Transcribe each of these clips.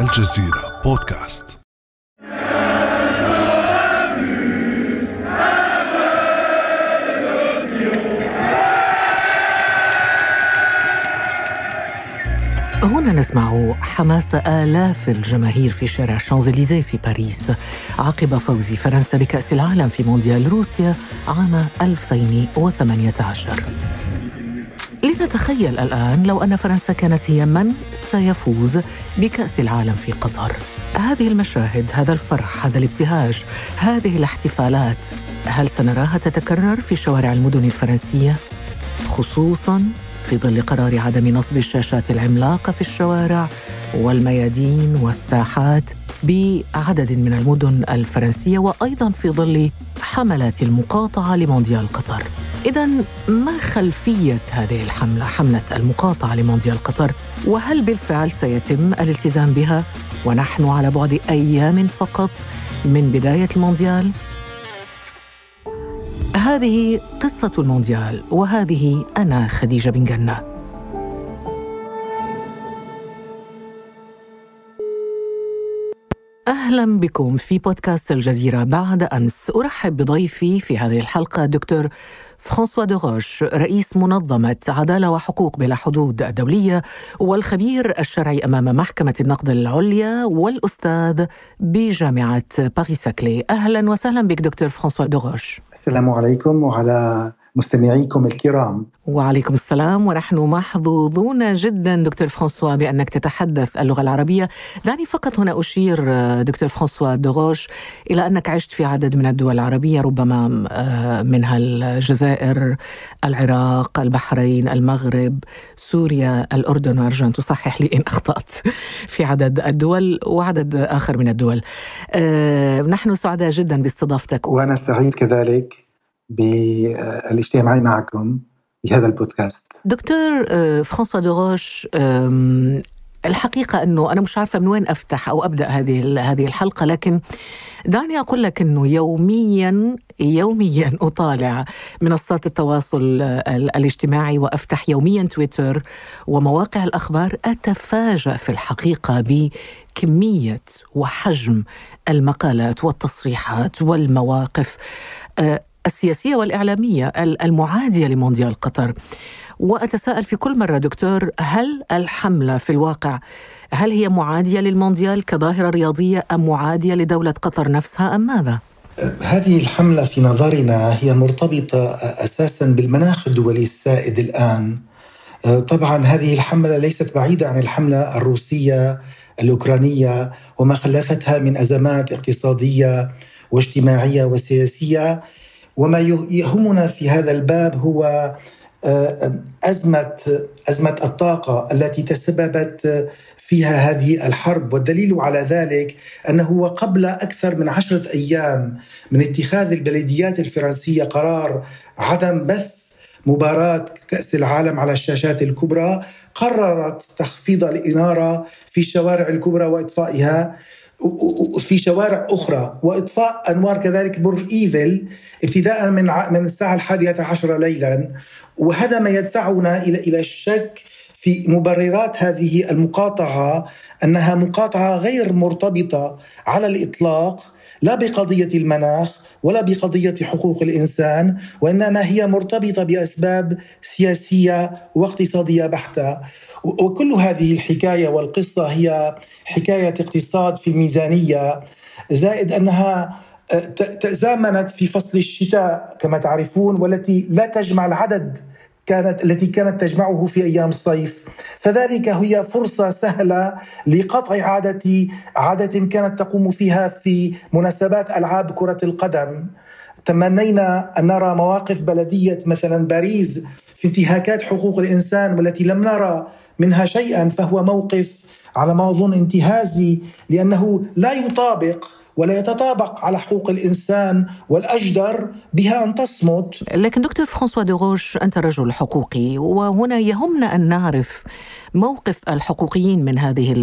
الجزيرة بودكاست. هنا نسمع حماس آلاف الجماهير في شارع شانزليزيه في باريس. عقب فوز فرنسا بكأس العالم في مونديال روسيا عام 2018 لنتخيل الآن لو أن فرنسا كانت هي من سيفوز بكأس العالم في قطر هذه المشاهد هذا الفرح هذا الابتهاج هذه الاحتفالات هل سنراها تتكرر في شوارع المدن الفرنسية خصوصا في ظل قرار عدم نصب الشاشات العملاقة في الشوارع والميادين والساحات بعدد من المدن الفرنسية وأيضا في ظل حملات المقاطعة لمونديال قطر. إذا ما خلفية هذه الحملة حملة المقاطعة لمونديال قطر؟ وهل بالفعل سيتم الالتزام بها؟ ونحن على بعد أيام فقط من بداية المونديال؟ هذه قصة المونديال وهذه أنا خديجة بن جنة. أهلا بكم في بودكاست الجزيرة. بعد أمس أرحب بضيفي في هذه الحلقة دكتور فرانسوا دوغوش رئيس منظمة عدالة وحقوق بلا حدود الدولية والخبير الشرعي أمام محكمة النقد العليا والأستاذ بجامعة باريس ساكلي. أهلا وسهلا بك دكتور فرانسوا دوغوش السلام عليكم وعلى مستمعيكم الكرام. وعليكم السلام ونحن محظوظون جدا دكتور فرانسوا بأنك تتحدث اللغة العربية. دعني فقط هنا أشير دكتور فرانسوا دوغوش إلى أنك عشت في عدد من الدول العربية ربما آه، منها الجزائر العراق البحرين المغرب سوريا الأردن وأرجو أن تصحح لي إن أخطأت في عدد الدول وعدد آخر من الدول. آه، نحن سعداء جدا باستضافتك. وأنا سعيد كذلك. بالاجتماع معكم بهذا البودكاست. دكتور آه، فرانسوا دوغوش الحقيقة أنه أنا مش عارفة من وين أفتح أو أبدأ هذه هذه الحلقة لكن دعني أقول لك أنه يوميا يوميا أطالع منصات التواصل الاجتماعي وأفتح يوميا تويتر ومواقع الأخبار أتفاجأ في الحقيقة بكمية وحجم المقالات والتصريحات والمواقف. السياسية والإعلامية المعادية لمونديال قطر. وأتساءل في كل مرة دكتور هل الحملة في الواقع هل هي معادية للمونديال كظاهرة رياضية أم معادية لدولة قطر نفسها أم ماذا؟ هذه الحملة في نظرنا هي مرتبطة أساسا بالمناخ الدولي السائد الآن. طبعا هذه الحملة ليست بعيدة عن الحملة الروسية الأوكرانية وما خلفتها من أزمات اقتصادية واجتماعية وسياسية. وما يهمنا في هذا الباب هو آه، أزمة أزمة الطاقة التي تسببت فيها هذه الحرب. والدليل على ذلك أنه قبل أكثر من عشرة أيام من اتخاذ البلديات الفرنسية قرار عدم بث مباراة كأس العالم على الشاشات الكبرى قررت تخفيض الإنارة في الشوارع الكبرى وإطفائها. في شوارع أخرى وإطفاء أنوار كذلك برج إيفل ابتداء من من الساعة الحادية عشر ليلا. وهذا ما يدفعنا إلى إلى الشك في مبررات هذه المقاطعة أنها مقاطعة غير مرتبطة على الإطلاق لا بقضية المناخ ولا بقضية حقوق الإنسان وإنما هي مرتبطة بأسباب سياسية واقتصادية بحتة. وكل هذه الحكاية والقصة هي حكاية اقتصاد في الميزانية زائد أنها آه، تزامنت في فصل الشتاء كما تعرفون والتي لا تجمع العدد كانت التي كانت تجمعه في أيام الصيف. فذلك هي فرصة سهلة لقطع عاده عادة كانت تقوم فيها في مناسبات ألعاب كرة القدم. تمنينا أن نرى مواقف بلدية مثلا باريس في انتهاكات حقوق الإنسان والتي لم نرى منها شيئا فهو موقف على ما أظن انتهازي لأنه لا يطابق ولا يتطابق على حقوق الإنسان والأجدر بها أن تصمت. لكن دكتور فرانسوا دوغوش أنت رجل حقوقي وهنا يهمنا أن نعرف موقف الحقوقيين من هذه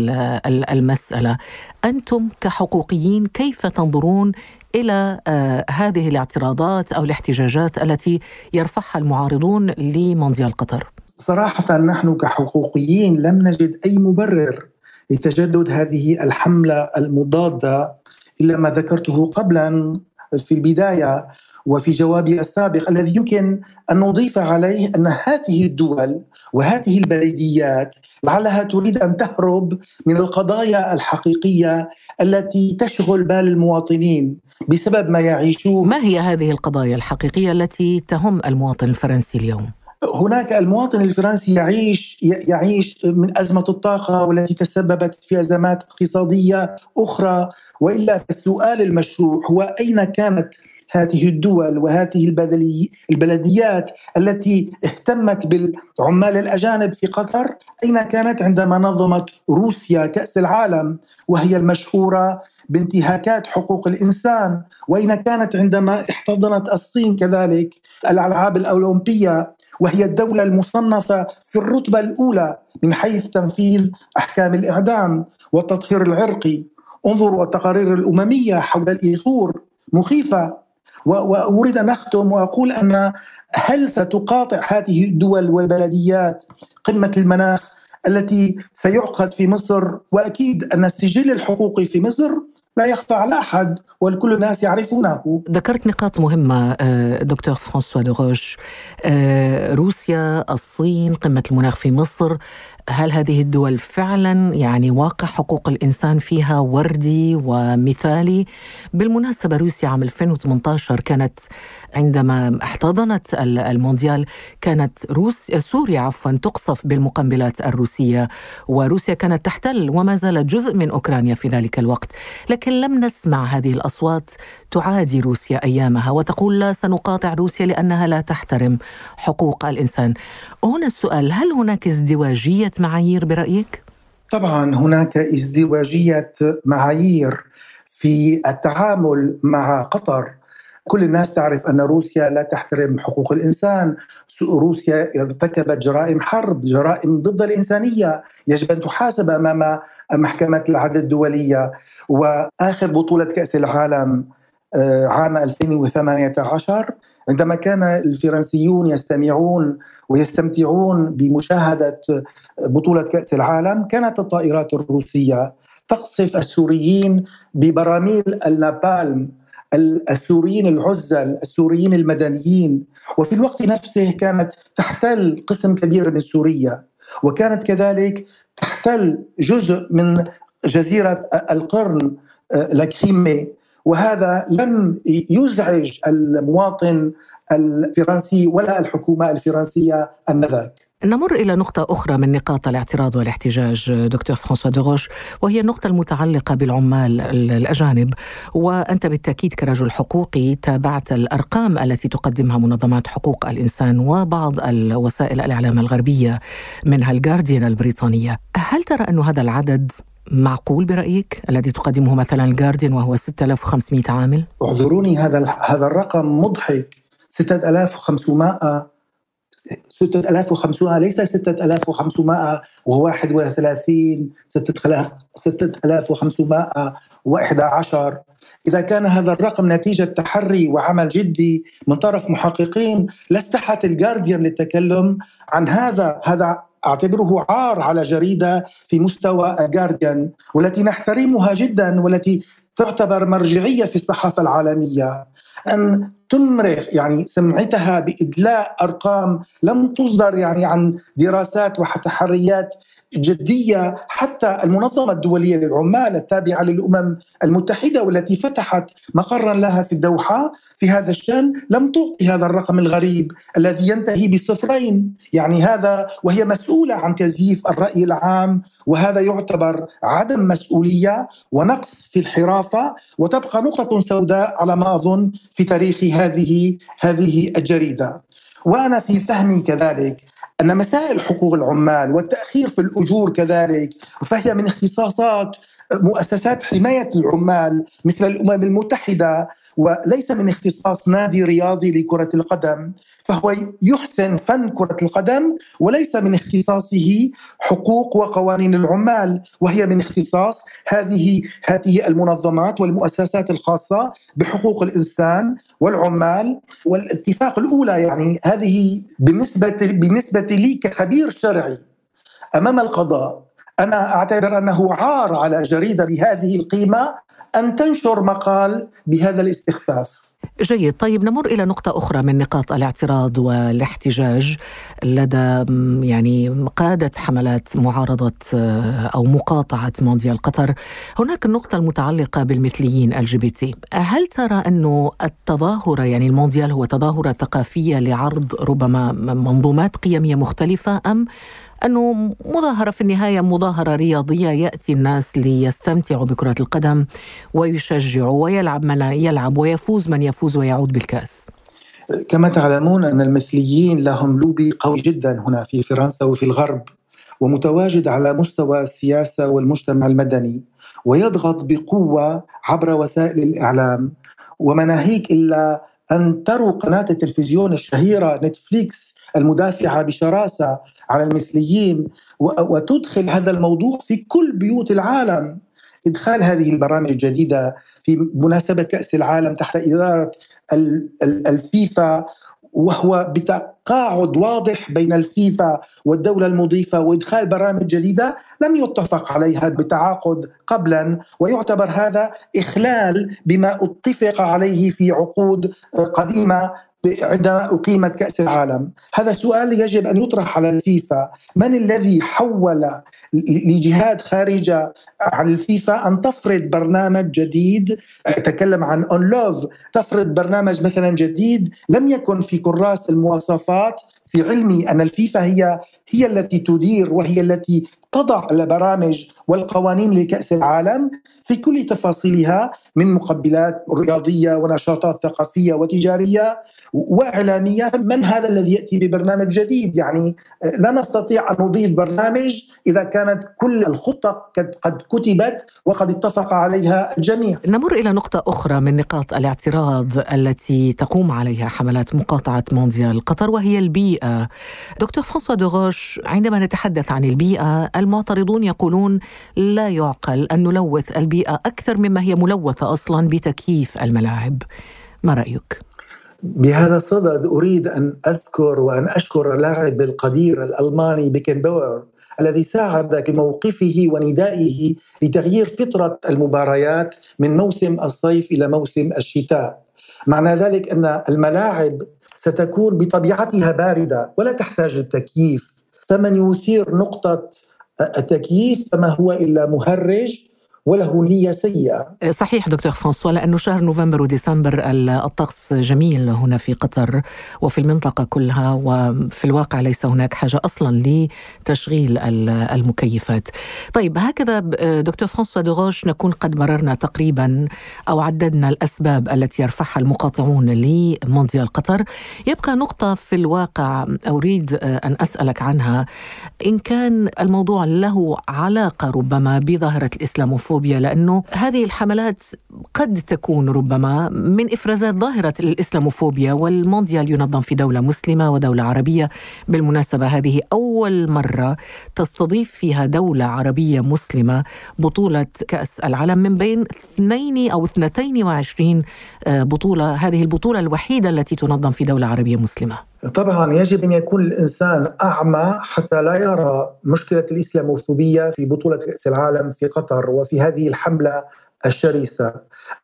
المسألة. أنتم كحقوقيين كيف تنظرون إلى آه، هذه الاعتراضات أو الاحتجاجات التي يرفعها المعارضون لمونديال قطر؟ صراحة نحن كحقوقيين لم نجد أي مبرر لتجدد هذه الحملة المضادة إلى ما ذكرته قبلا في البداية وفي جوابي السابق الذي يمكن أن نضيف عليه أن هذه الدول وهذه البلديات لعلها تريد أن تهرب من القضايا الحقيقية التي تشغل بال المواطنين بسبب ما يعيشوه ما هي هذه القضايا الحقيقية التي تهم المواطن الفرنسي اليوم؟ هناك المواطن الفرنسي يعيش يعيش من أزمة الطاقة والتي تسببت في أزمات اقتصادية أخرى. وإلا السؤال المشروع هو أين كانت هذه الدول وهذه البلديات التي اهتمت بالعمال الأجانب في قطر؟ أين كانت عندما نظمت روسيا كأس العالم وهي المشهورة بانتهاكات حقوق الإنسان؟ وأين كانت عندما احتضنت الصين كذلك الألعاب الأولمبية وهي الدولة المصنفة في الرتبة الأولى من حيث تنفيذ أحكام الإعدام والتطهير العرقي انظروا التقارير الأممية حول الإيثور مخيفة. وأريد أن أختم وأقول أن هل ستقاطع هذه الدول والبلديات قمة المناخ التي سيعقد في مصر؟ وأكيد أن السجل الحقوقي في مصر لا يخفى على أحد والكل الناس يعرفونه. ذكرت نقاط مهمة آه، دكتور فرانسوا دوغوش آه، روسيا الصين قمة المناخ في مصر. هل هذه الدول فعلا يعني واقع حقوق الإنسان فيها وردي ومثالي؟ بالمناسبة روسيا عام 2018 كانت عندما احتضنت المونديال كانت روس سوريا عفوا تقصف بالمقنبلات الروسية وروسيا كانت تحتل وما زالت جزء من أوكرانيا في ذلك الوقت، لكن لم نسمع هذه الأصوات تعادي روسيا أيامها وتقول لا سنقاطع روسيا لأنها لا تحترم حقوق الإنسان. هنا السؤال هل هناك ازدواجية معايير برأيك؟ طبعا هناك ازدواجية معايير في التعامل مع قطر. كل الناس تعرف أن روسيا لا تحترم حقوق الإنسان، روسيا ارتكبت جرائم حرب، جرائم ضد الإنسانية، يجب أن تحاسب أمام محكمة العدل الدولية، وآخر بطولة كأس العالم عام 2018 عندما كان الفرنسيون يستمعون ويستمتعون بمشاهدة بطولة كأس العالم كانت الطائرات الروسية تقصف السوريين ببراميل النابالم السوريين العزل السوريين المدنيين وفي الوقت نفسه كانت تحتل قسم كبير من سوريا وكانت كذلك تحتل جزء من جزيرة القرن آه، لاكريمي وهذا لم يزعج المواطن الفرنسي ولا الحكومة الفرنسية أنذاك نمر إلى نقطة أخرى من نقاط الاعتراض والاحتجاج دكتور فرانسوا دوغوش وهي النقطة المتعلقة بالعمال الأجانب. وأنت بالتأكيد كرجل حقوقي تابعت الأرقام التي تقدمها منظمات حقوق الإنسان وبعض الوسائل الإعلام الغربية منها الجارديان البريطانية. هل ترى أن هذا العدد معقول برأيك الذي تقدمه مثلا الجارديان وهو 6500 عامل؟ اعذروني هذا هذا الرقم مضحك 6500 6500 ليس 6531 6511 إذا كان هذا الرقم نتيجة تحري وعمل جدي من طرف محققين لاستحت الجارديان للتكلم عن هذا هذا أعتبره عار على جريدة في مستوى جارديان والتي نحترمها جدا والتي تعتبر مرجعية في الصحافة العالمية. أن تمرغ يعني سمعتها بإدلاء أرقام لم تصدر يعني عن دراسات وتحريات جدية. حتى المنظمة الدولية للعمال التابعة للأمم المتحدة والتي فتحت مقرا لها في الدوحة في هذا الشأن لم تعطي هذا الرقم الغريب الذي ينتهي بصفرين. يعني هذا وهي مسؤولة عن تزييف الرأي العام وهذا يعتبر عدم مسؤولية ونقص في الحرافة وتبقى نقطة سوداء على ما اظن في تاريخ هذه هذه الجريدة. وأنا في فهمي كذلك أن مسائل حقوق العمال والتأخير في الأجور كذلك فهي من اختصاصات مؤسسات حماية العمال مثل الأمم المتحدة وليس من اختصاص نادي رياضي لكرة القدم فهو يحسن فن كرة القدم وليس من اختصاصه حقوق وقوانين العمال وهي من اختصاص هذه هذه المنظمات والمؤسسات الخاصة بحقوق الإنسان والعمال. والاتفاق الأولى يعني هذه بالنسبة بالنسبة لي كخبير شرعي أمام القضاء أنا أعتبر أنه عار على جريدة بهذه القيمة أن تنشر مقال بهذا الاستخفاف. جيد. طيب نمر إلى نقطة أخرى من نقاط الاعتراض والاحتجاج. لدى يعني قادة حملات معارضة آه، أو مقاطعة مونديال قطر هناك النقطة المتعلقة بالمثليين LGBT. هل ترى أنه التظاهرة يعني المونديال هو تظاهرة ثقافية لعرض ربما منظومات قيمية مختلفة أم أنه مظاهرة في النهاية مظاهرة رياضية يأتي الناس ليستمتعوا بكرة القدم ويشجعوا ويلعب من يلعب ويفوز من يفوز ويعود بالكأس. كما تعلمون أن المثليين لهم لوبي قوي جدا هنا في فرنسا وفي الغرب ومتواجد على مستوى السياسة والمجتمع المدني ويضغط بقوة عبر وسائل الإعلام وما ناهيك إلا أن تروا قناة التلفزيون الشهيرة نتفليكس المدافعة بشراسة على المثليين وتدخل هذا الموضوع في كل بيوت العالم. إدخال هذه البرامج الجديدة في مناسبة كأس العالم تحت إدارة الفيفا وهو بتقاعد واضح بين الفيفا والدولة المضيفة وإدخال برامج جديدة لم يتفق عليها بتعاقد قبلا ويعتبر هذا إخلال بما اتفق عليه في عقود قديمة عندما أقيمت كأس العالم. هذا سؤال يجب أن يطرح على الفيفا. من الذي حول لجهات خارجة عن الفيفا أن تفرض برنامج جديد؟ أتكلم عن أون لوف. تفرض برنامج مثلا جديد لم يكن في كراس المواصفات. في علمي أن الفيفا هي هي التي تدير وهي التي تضع البرامج والقوانين لكأس العالم. في كل تفاصيلها من مقبلات رياضية ونشاطات ثقافية وتجارية وإعلامية من هذا الذي يأتي ببرنامج جديد؟ يعني لا نستطيع أن نضيف برنامج إذا كانت كل الخطة قد كتبت وقد اتفق عليها الجميع. نمر إلى نقطة أخرى من نقاط الاعتراض التي تقوم عليها حملات مقاطعة مونديال قطر وهي البيئة. دكتور فرانسوا دوغوش عندما نتحدث عن البيئة المعترضون يقولون لا يعقل أن نلوث البيئة أكثر مما هي ملوثة أصلا بتكييف الملاعب. ما رأيك؟ بهذا الصدد أريد أن أذكر وأن أشكر اللاعب القدير الألماني بيكن باور الذي ساعد بموقفه وندائه لتغيير فطرة المباريات من موسم الصيف إلى موسم الشتاء. معنى ذلك أن الملاعب ستكون بطبيعتها باردة ولا تحتاج للتكييف. فمن يثير نقطة التكييف فما هو إلا مهرج وله نية سيئة. صحيح دكتور فرانسوا لأنه شهر نوفمبر وديسمبر الطقس جميل هنا في قطر وفي المنطقة كلها وفي الواقع ليس هناك حاجة أصلا لتشغيل المكيفات. طيب هكذا دكتور فرانسوا دوغوش نكون قد مررنا تقريبا أو عددنا الأسباب التي يرفعها المقاطعون لمونديال قطر. يبقى نقطة في الواقع أريد أن أسألك عنها. إن كان الموضوع له علاقة ربما بظاهرة الإسلاموفوبيا الإسلاموفوبيا لأنه هذه الحملات قد تكون ربما من إفرازات ظاهرة الإسلاموفوبيا والمونديال ينظم في دولة مسلمة ودولة عربية. بالمناسبة هذه أول مرة تستضيف فيها دولة عربية مسلمة بطولة كأس العالم من بين اثنين أو 22 آه، بطولة هذه البطولة الوحيدة التي تنظم في دولة عربية مسلمة. طبعا يجب أن يكون الإنسان أعمى حتى لا يرى مشكلة الإسلاموفوبية في بطولة كاس العالم في قطر وفي هذه الحملة الشرسة.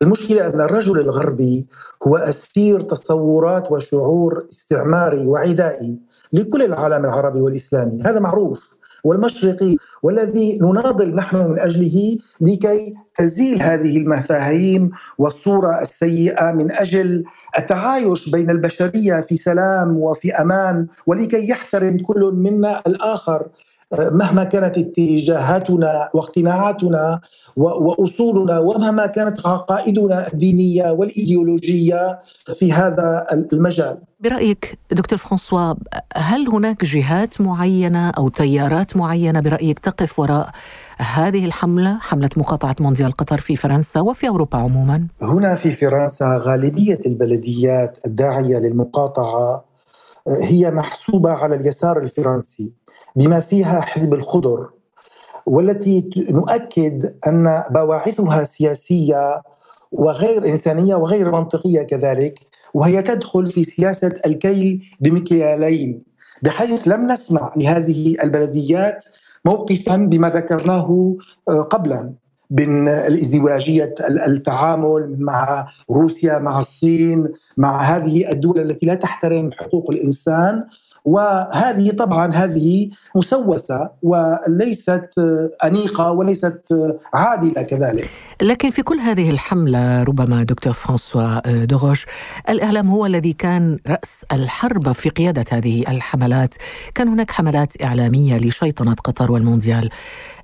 المشكلة أن الرجل الغربي هو أسير تصورات وشعور استعماري وعدائي لكل العالم العربي والإسلامي، هذا معروف. والمشرقي والذي نناضل نحن من أجله لكي تزيل هذه المفاهيم والصورة السيئة من أجل التعايش بين البشرية في سلام وفي أمان ولكي يحترم كل منا الآخر. مهما كانت اتجاهاتنا واقتناعاتنا وأصولنا ومهما كانت عقائدنا الدينية والإيديولوجية في هذا المجال. برأيك دكتور فرانسوا هل هناك جهات معينة أو تيارات معينة برأيك تقف وراء هذه الحملة حملة مقاطعة مونديال قطر في فرنسا وفي أوروبا عموما؟ هنا في فرنسا غالبية البلديات الداعية للمقاطعة هي محسوبة على اليسار الفرنسي بما فيها حزب الخضر والتي نؤكد أن بواعثها سياسية وغير إنسانية وغير منطقية كذلك وهي تدخل في سياسة الكيل بمكيالين بحيث لم نسمع لهذه البلديات موقفا بما ذكرناه آه، قبلا بين الازدواجية التعامل مع روسيا مع الصين مع هذه الدول التي لا تحترم حقوق الإنسان. وهذه طبعا هذه مسوسة وليست أنيقة وليست عادلة كذلك. لكن في كل هذه الحملة ربما دكتور فرانسوا دوغوش الإعلام هو الذي كان رأس الحرب في قيادة هذه الحملات، كان هناك حملات إعلامية لشيطنة قطر والمونديال.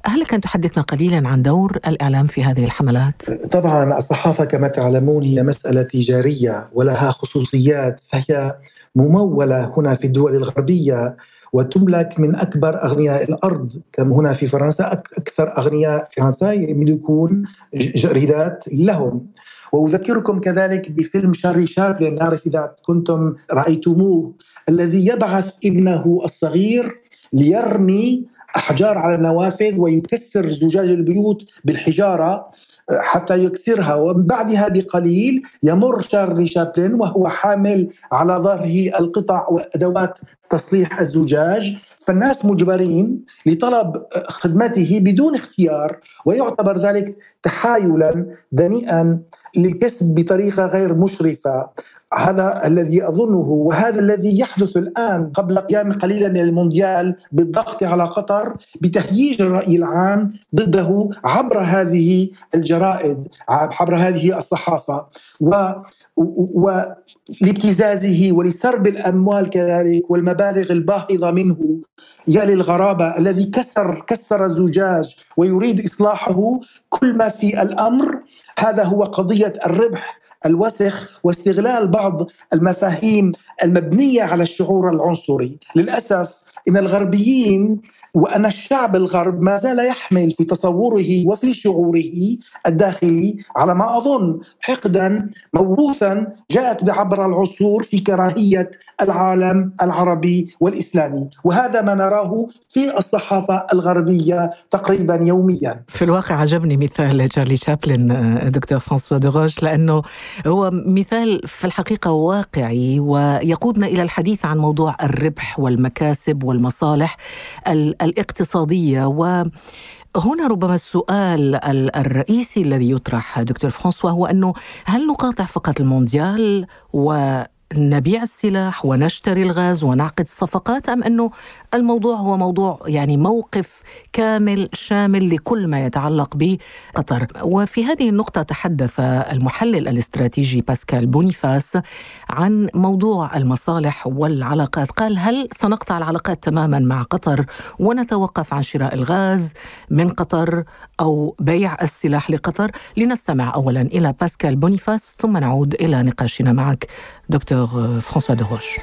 هل أن تحدثنا قليلا عن دور الإعلام في هذه الحملات؟ طبعا الصحافة كما تعلمون هي مسألة تجارية ولها خصوصيات فهي ممولة هنا في الدول الغربية وتملك من أكبر أغنياء الأرض كما هنا في فرنسا أكثر أغنياء فرنسا يملكون جريدات لهم وأذكركم كذلك بفيلم شارلي شابلن نعرف إذا كنتم رأيتموه الذي يبعث ابنه الصغير ليرمي احجار على النوافذ ويكسر زجاج البيوت بالحجارة حتى يكسرها. ومن بعدها بقليل يمر شارلي شابلن وهو حامل على ظهره القطع وأدوات تصليح الزجاج. فالناس مجبرين لطلب خدمته بدون اختيار ويعتبر ذلك تحايلا دنيئا للكسب بطريقة غير مشرفة. هذا الذي أظنه وهذا الذي يحدث الآن قبل قيام قليلا من المونديال بالضغط على قطر بتهييج الرأي العام ضده عبر هذه الجرائد عبر هذه الصحافة. و, و لابتزازه ولسرب الأموال كذلك والمبالغ الباهظة منه. يا للغرابة الذي كسر كسر زجاج ويريد إصلاحه كل ما في الأمر هذا هو قضية الربح الوسخ واستغلال بعض المفاهيم المبنية على الشعور العنصري. للأسف إن الغربيين وأن الشعب الغرب ما زال يحمل في تصوره وفي شعوره الداخلي على ما أظن حقدا موروثا جاءت عبر العصور في كراهية العالم العربي والإسلامي. وهذا ما نراه في الصحافة الغربية تقريبا يوميا. في الواقع عجبني مثال تشارلي شابلن دكتور فرانسوا دوغوش لأنه هو مثال في الحقيقة واقعي ويقودنا إلى الحديث عن موضوع الربح والمكاسب والمصالح الاقتصادية. و هنا ربما السؤال الرئيسي الذي يطرح دكتور فرانسوا هو أنه هل نقاطع فقط المونديال و نبيع السلاح ونشتري الغاز ونعقد صفقات أم أنه الموضوع هو موضوع يعني موقف كامل شامل لكل ما يتعلق بقطر. وفي هذه النقطة تحدث المحلل الاستراتيجي باسكال بونيفاس عن موضوع المصالح والعلاقات. قال هل سنقطع العلاقات تماما مع قطر ونتوقف عن شراء الغاز من قطر أو بيع السلاح لقطر? لنستمع أولا إلى باسكال بونيفاس ثم نعود إلى نقاشنا معك دكتور فرانسوا دروش.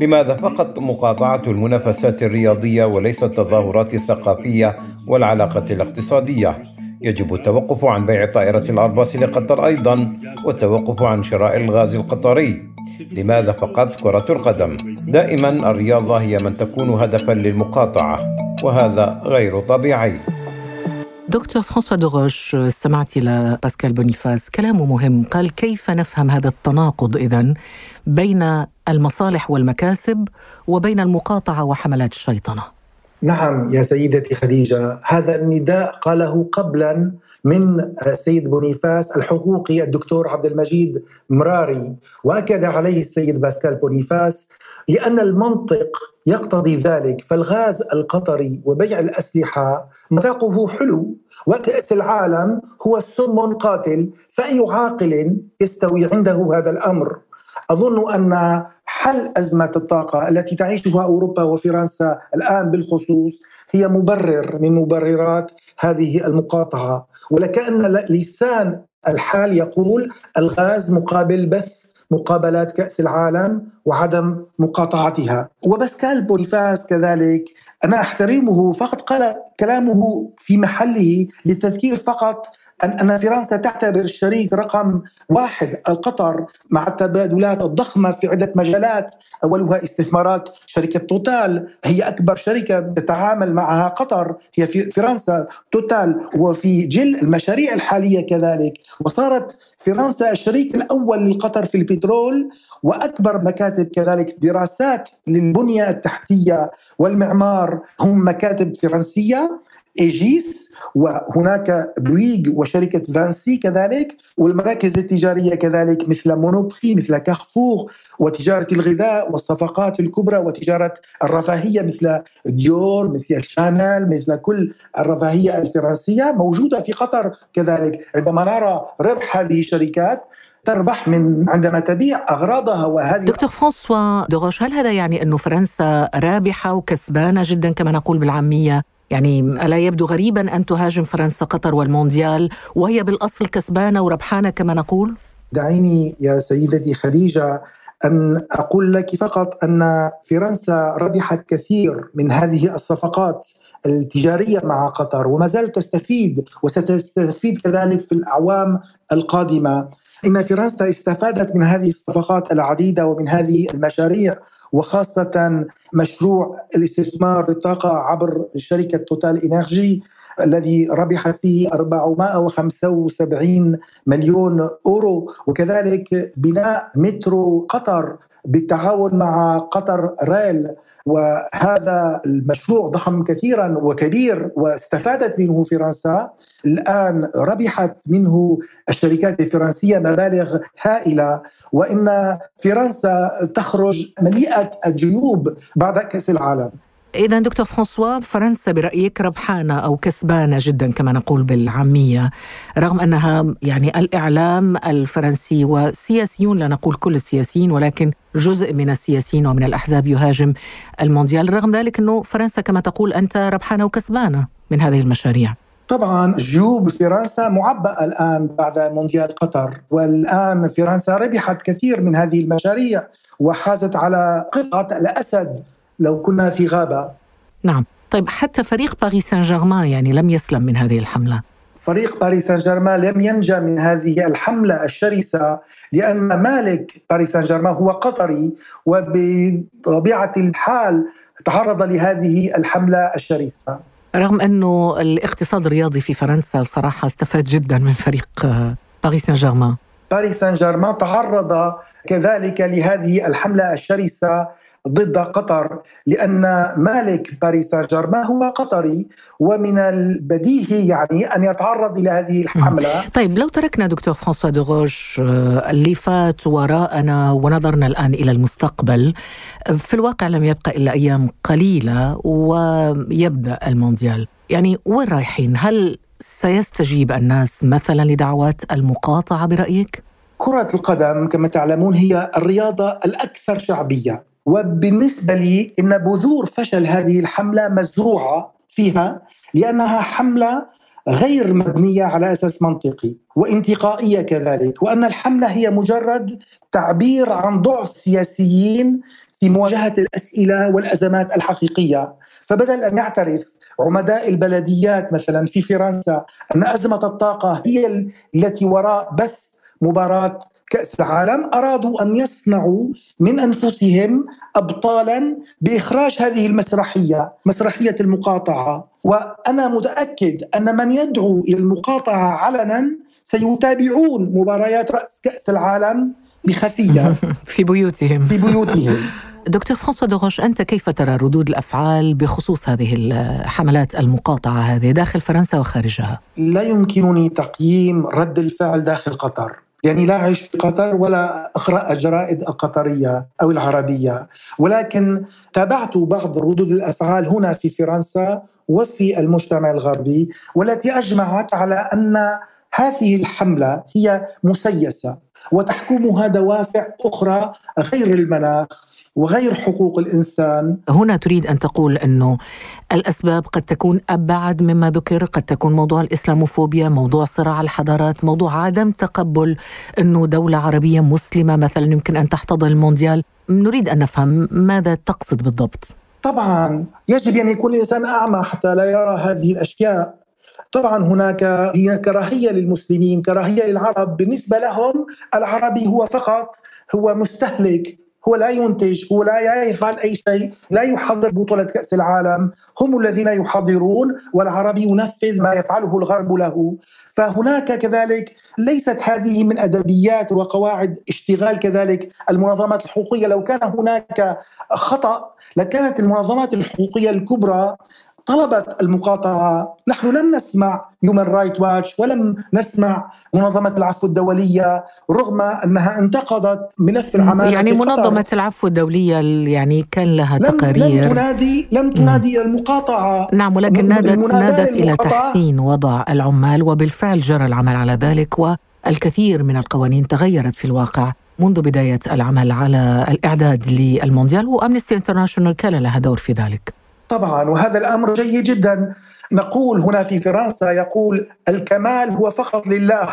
لماذا فقط مقاطعة المنافسات الرياضية وليس التظاهرات الثقافية والعلاقة الاقتصادية؟ يجب التوقف عن بيع طائرة الأرباص لقطر أيضا والتوقف عن شراء الغاز القطري لماذا فقط كرة القدم؟ دائما الرياضة هي من تكون هدفا للمقاطعة وهذا غير طبيعي دكتور فرانسوا دوغوش استمعت إلى باسكال بونيفاس كلامه مهم قال كيف نفهم هذا التناقض إذا بين المصالح والمكاسب وبين المقاطعة وحملات الشيطنة. نعم يا سيدتي خديجة هذا النداء قاله قبلا من سيد بونيفاس الحقوقي الدكتور عبد المجيد مراري. وأكد عليه السيد باسكال بونيفاس لأن المنطق يقتضي ذلك فالغاز القطري وبيع الأسلحة مذاقه حلو وكأس العالم هو سم قاتل فأي عاقل يستوي عنده هذا الأمر. أظن أن حل أزمة الطاقة التي تعيشها أوروبا وفرنسا الآن بالخصوص هي مبرر من مبررات هذه المقاطعة. ولكأن لسان الحال يقول الغاز مقابل بث مقابلات كأس العالم وعدم مقاطعتها. وباسكال بونيفاس كذلك. أنا أحترمه فقط قال كلامه في محله للتذكير فقط أن فرنسا تعتبر الشريك رقم واحد لقطر مع التبادلات الضخمة في عدة مجالات. أولها استثمارات شركة توتال هي أكبر شركة تتعامل معها قطر هي في فرنسا توتال وفي جل المشاريع الحالية كذلك. وصارت فرنسا الشريك الأول لقطر في البترول وأكبر مكاتب كذلك دراسات للبنية التحتية والمعمار هم مكاتب فرنسية. ايجيس وهناك بويغ وشركة فينسي كذلك والمراكز التجارية كذلك مثل مونوبري مثل كارفور وتجارة الغذاء والصفقات الكبرى وتجارة الرفاهية مثل ديور مثل شانيل مثل كل الرفاهية الفرنسية موجودة في قطر كذلك. عندما نرى ربح هذه الشركات تربح من عندما تبيع أغراضها وهذه دكتور فرانسوا دوغوش هل هذا يعني انه فرنسا رابحة وكسبانة جدا كما نقول بالعامية؟ يعني ألا يبدو غريبا أن تهاجم فرنسا قطر والمونديال وهي بالأصل كسبانة وربحانة كما نقول؟ دعيني يا سيدتي خديجة أن أقول لك فقط أن فرنسا ربحت كثير من هذه الصفقات التجارية مع قطر وما زالت تستفيد وستستفيد كذلك في الأعوام القادمة. إن فرنسا استفادت من هذه الصفقات العديدة ومن هذه المشاريع وخاصة مشروع الاستثمار بالطاقة عبر شركة توتال إنرجي. الذي ربحت فيه 475 مليون أورو. وكذلك بناء مترو قطر بالتعاون مع قطر ريل. وهذا المشروع ضخم كثيرا وكبير واستفادت منه فرنسا. الآن ربحت منه الشركات الفرنسية مبالغ هائلة. وإن فرنسا تخرج مليئة الجيوب بعد كأس العالم. إذا دكتور فرانسوا فرنسا برأيك ربحانة أو كسبانة جدا كما نقول بالعامية رغم أنها يعني الإعلام الفرنسي وسياسيون لا نقول كل السياسيين ولكن جزء من السياسيين ومن الأحزاب يهاجم المونديال رغم ذلك أنه فرنسا كما تقول أنت ربحانة وكسبانة من هذه المشاريع. طبعا جيوب فرنسا معبأة الآن بعد مونديال قطر والآن فرنسا ربحت كثير من هذه المشاريع وحازت على قطعة الأسد. لو كنا في غابة. نعم. طيب حتى فريق باريس سان جيرمان يعني لم يسلم من هذه الحملة. فريق باريس سان جيرمان لم ينجى من هذه الحملة الشرسة لأن مالك باريس سان جيرمان هو قطري وبطبيعة الحال تعرض لهذه الحملة الشرسة. رغم أنه الاقتصاد الرياضي في فرنسا بصراحة استفاد جدا من فريق باريس سان جيرمان باريس سان جيرمان تعرض كذلك لهذه الحملة الشرسة ضد قطر لأن مالك باريس سان جيرمان هو قطري ومن البديهي يعني أن يتعرض إلى هذه الحملة. طيب لو تركنا دكتور فرانسوا دوغوش آه، اللي فات وراءنا ونظرنا الآن إلى المستقبل في الواقع لم يبقى إلا أيام قليلة ويبدأ المونديال. يعني وين رايحين؟ هل سيستجيب الناس مثلا لدعوات المقاطعة برأيك؟ كرة القدم كما تعلمون هي الرياضة الأكثر شعبية وبالنسبة لي إن بذور فشل هذه الحملة مزروعة فيها لأنها حملة غير مبنية على أساس منطقي وانتقائية كذلك وأن الحملة هي مجرد تعبير عن ضعف سياسيين في مواجهة الأسئلة والأزمات الحقيقية. فبدل أن يعترف عمداء البلديات مثلا في فرنسا أن أزمة الطاقة هي التي وراء بث مباراة كأس العالم أرادوا أن يصنعوا من أنفسهم أبطالا بإخراج هذه المسرحية مسرحية المقاطعة. وأنا متأكد أن من يدعو إلى المقاطعة علنا سيتابعون مباريات رأس كأس العالم بخفية. في بيوتهم. في بيوتهم. دكتور فرانسوا دوغوش أنت كيف ترى ردود الأفعال بخصوص هذه الحملات المقاطعة هذه داخل فرنسا وخارجها؟ لا يمكنني تقييم رد الفعل داخل قطر يعني لا أعيش في قطر ولا أقرأ الجرائد القطرية أو العربية ولكن تابعت بعض ردود الأفعال هنا في فرنسا وفي المجتمع الغربي والتي أجمعت على أن هذه الحملة هي مسيسة وتحكمها دوافع أخرى غير المناخ وغير حقوق الإنسان. هنا تريد أن تقول أنه الأسباب قد تكون أبعد مما ذكر قد تكون موضوع الإسلاموفوبيا موضوع صراع الحضارات موضوع عدم تقبل أنه دولة عربية مسلمة مثلا يمكن أن تحتضن المونديال. نريد أن نفهم ماذا تقصد بالضبط. طبعا يجب أن يكون الإنسان أعمى حتى لا يرى هذه الأشياء. طبعا هناك هي كراهية للمسلمين كراهية للعرب. بالنسبة لهم العربي هو فقط هو مستهلك. هو لا ينتج هو لا يفعل أي شيء لا يحضر بطولة كأس العالم. هم الذين يحضرون والعرب ينفذ ما يفعله الغرب له. فهناك كذلك ليست هذه من أدبيات وقواعد اشتغال كذلك المنظمات الحقوقية. لو كان هناك خطأ لكانت المنظمات الحقوقية الكبرى طلبت المقاطعة. نحن لم نسمع هيومن رايت واتش ولم نسمع منظمة العفو الدولية رغم أنها انتقدت ملف العمالة يعني منظمة العفو الدولية يعني كان لها لم تقارير. لم تنادي لم تنادي المقاطعة. نعم ولكن نادت نادت إلى تحسين وضع العمال وبالفعل جرى العمل على ذلك والكثير من القوانين تغيرت في الواقع منذ بداية العمل على الإعداد للمونديال وأمنستي انترناشونال كان لها دور في ذلك. طبعا وهذا الأمر جيد جدا. نقول هنا في فرنسا يقول الكمال هو فقط لله.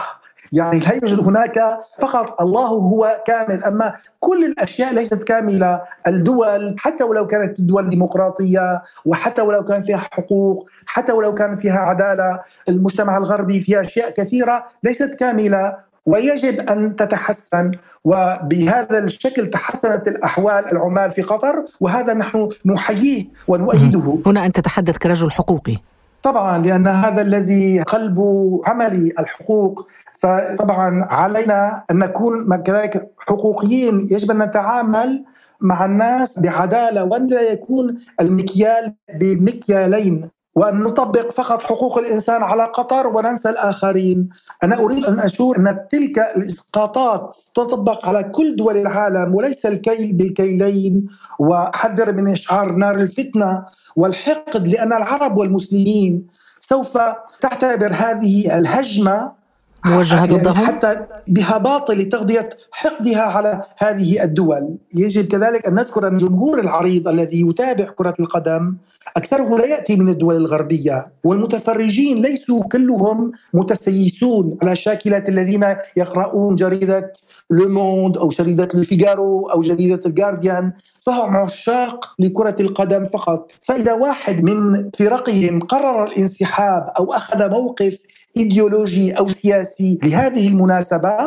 يعني لا يوجد هناك فقط الله هو كامل؟ أما كل الأشياء ليست كاملة. الدول حتى ولو كانت الدول ديمقراطية وحتى ولو كان فيها حقوق حتى ولو كان فيها عدالة المجتمع الغربي فيها أشياء كثيرة ليست كاملة. ويجب أن تتحسن وبهذا الشكل تحسنت الأحوال العمال في قطر وهذا نحن نحييه ونؤيده. هنا أنت تتحدث كرجل حقوقي. طبعا لأن هذا الذي قلب عملي الحقوق فطبعا علينا أن نكون كذلك حقوقيين. يجب أن نتعامل مع الناس بعدالة وأن لا يكون المكيال بمكيالين. وأن نطبق فقط حقوق الإنسان على قطر وننسى الآخرين. أنا أريد أن أشور أن تلك الإسقاطات تطبق على كل دول العالم وليس الكيل بالكيلين. وحذر من إشعار نار الفتنة والحقد لأن العرب والمسلمين سوف تعتبر هذه الهجمة موجهة يعني ضدهم؟ حتى بها باطل لتغذية حقدها على هذه الدول. يجب كذلك أن نذكر أن الجمهور العريض الذي يتابع كرة القدم أكثره لا يأتي من الدول الغربية والمتفرجين ليسوا كلهم متسيسون على شاكلة الذين يقرؤون جريدة لوموند أو جريدة الفيغارو أو جريدة الجارديان فهم عشاق لكرة القدم فقط. فإذا واحد من فرقهم قرر الانسحاب أو أخذ موقف إيديولوجي أو سياسي لهذه المناسبة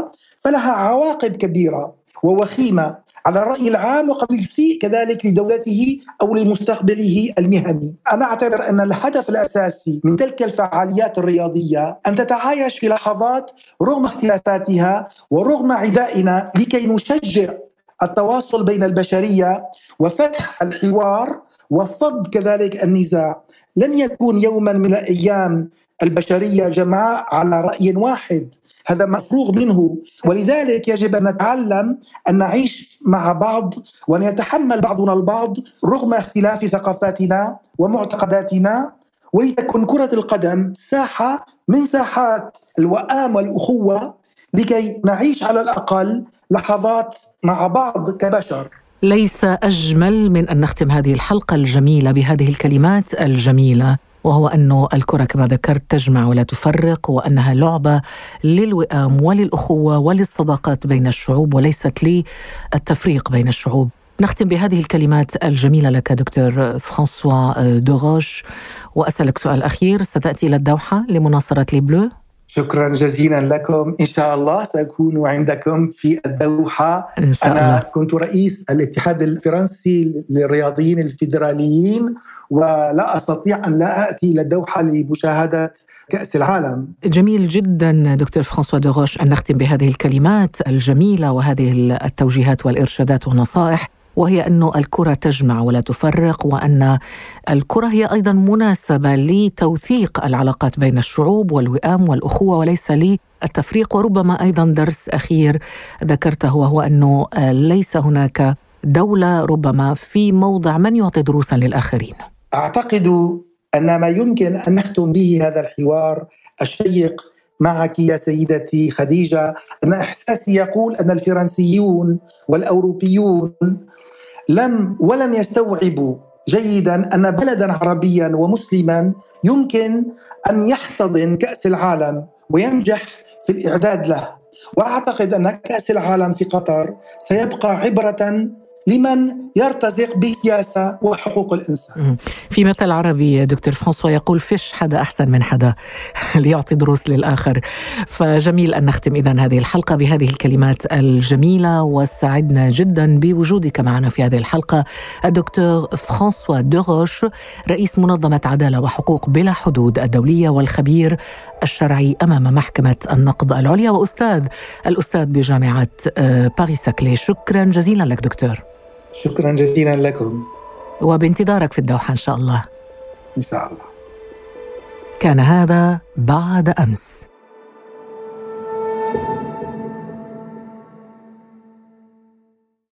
فلها عواقب كبيرة ووخيمه على الرأي العام وقد يسيء كذلك لدولته أو لمستقبله المهني. أنا أعتبر أن الهدف الأساسي من تلك الفعاليات الرياضية أن تتعايش في لحظات رغم اختلافاتها ورغم عدائنا لكي نشجع التواصل بين البشرية وفتح الحوار وفض كذلك النزاع لن يكون يوما من الأيام البشرية جماعة على رأي واحد هذا مفروغ منه. ولذلك يجب أن نتعلم أن نعيش مع بعض وأن يتحمل بعضنا البعض رغم اختلاف ثقافاتنا ومعتقداتنا. ولتكن كرة القدم ساحة من ساحات الوئام والأخوة لكي نعيش على الأقل لحظات مع بعض كبشر. ليس أجمل من أن نختم هذه الحلقة الجميلة بهذه الكلمات الجميلة. وهو أن الكرة كما ذكرت تجمع ولا تفرق وأنها لعبة للوئام وللأخوة وللصداقات بين الشعوب وليست للتفريق بين الشعوب. نختم بهذه الكلمات الجميلة لك دكتور فرانسوا دوغوش وأسألك سؤال أخير. ستأتي إلى الدوحة لمناصرة لي بلو. شكرا جزيلا لكم. إن شاء الله سأكون عندكم في الدوحة. إن شاء أنا الله. كنت رئيس الاتحاد الفرنسي للرياضيين الفيدراليين ولا أستطيع أن لا أتي إلى الدوحة لمشاهدة كأس العالم. جميل جدا دكتور فرانسوا دوغوش أن نختم بهذه الكلمات الجميلة وهذه التوجيهات والإرشادات والنصائح. وهي أن الكرة تجمع ولا تفرق وأن الكرة هي أيضا مناسبة لتوثيق العلاقات بين الشعوب والوئام والأخوة وليس للتفريق. وربما أيضا درس أخير ذكرته وهو أنه ليس هناك دولة ربما في موضع من يعطي دروسا للآخرين. أعتقد أن ما يمكن أن نختم به هذا الحوار الشيق معك يا سيدتي خديجة. أن إحساسي يقول أن الفرنسيون والأوروبيون لم ولن يستوعبوا جيدا أن بلدا عربيا ومسلما يمكن أن يحتضن كأس العالم وينجح في الإعداد له. وأعتقد أن كأس العالم في قطر سيبقى عبرة لمن يرتزق بالسياسة وحقوق الإنسان. في مثل عربي دكتور فرانسوا يقول فيش حدا أحسن من حدا ليعطي دروس للآخر. فجميل أن نختم إذا هذه الحلقة بهذه الكلمات الجميلة وسعدنا جدا بوجودك معنا في هذه الحلقة. الدكتور فرانسوا دوغوش رئيس منظمة عدالة وحقوق بلا حدود الدولية والخبير الشرعي أمام محكمة النقض العليا. وأستاذ الأستاذ بجامعة آه، باريس ساكلي. شكرا جزيلا لك دكتور. شكرا جزيلا لكم. وبانتظارك في الدوحة إن شاء الله. إن شاء الله. كان هذا بعد أمس.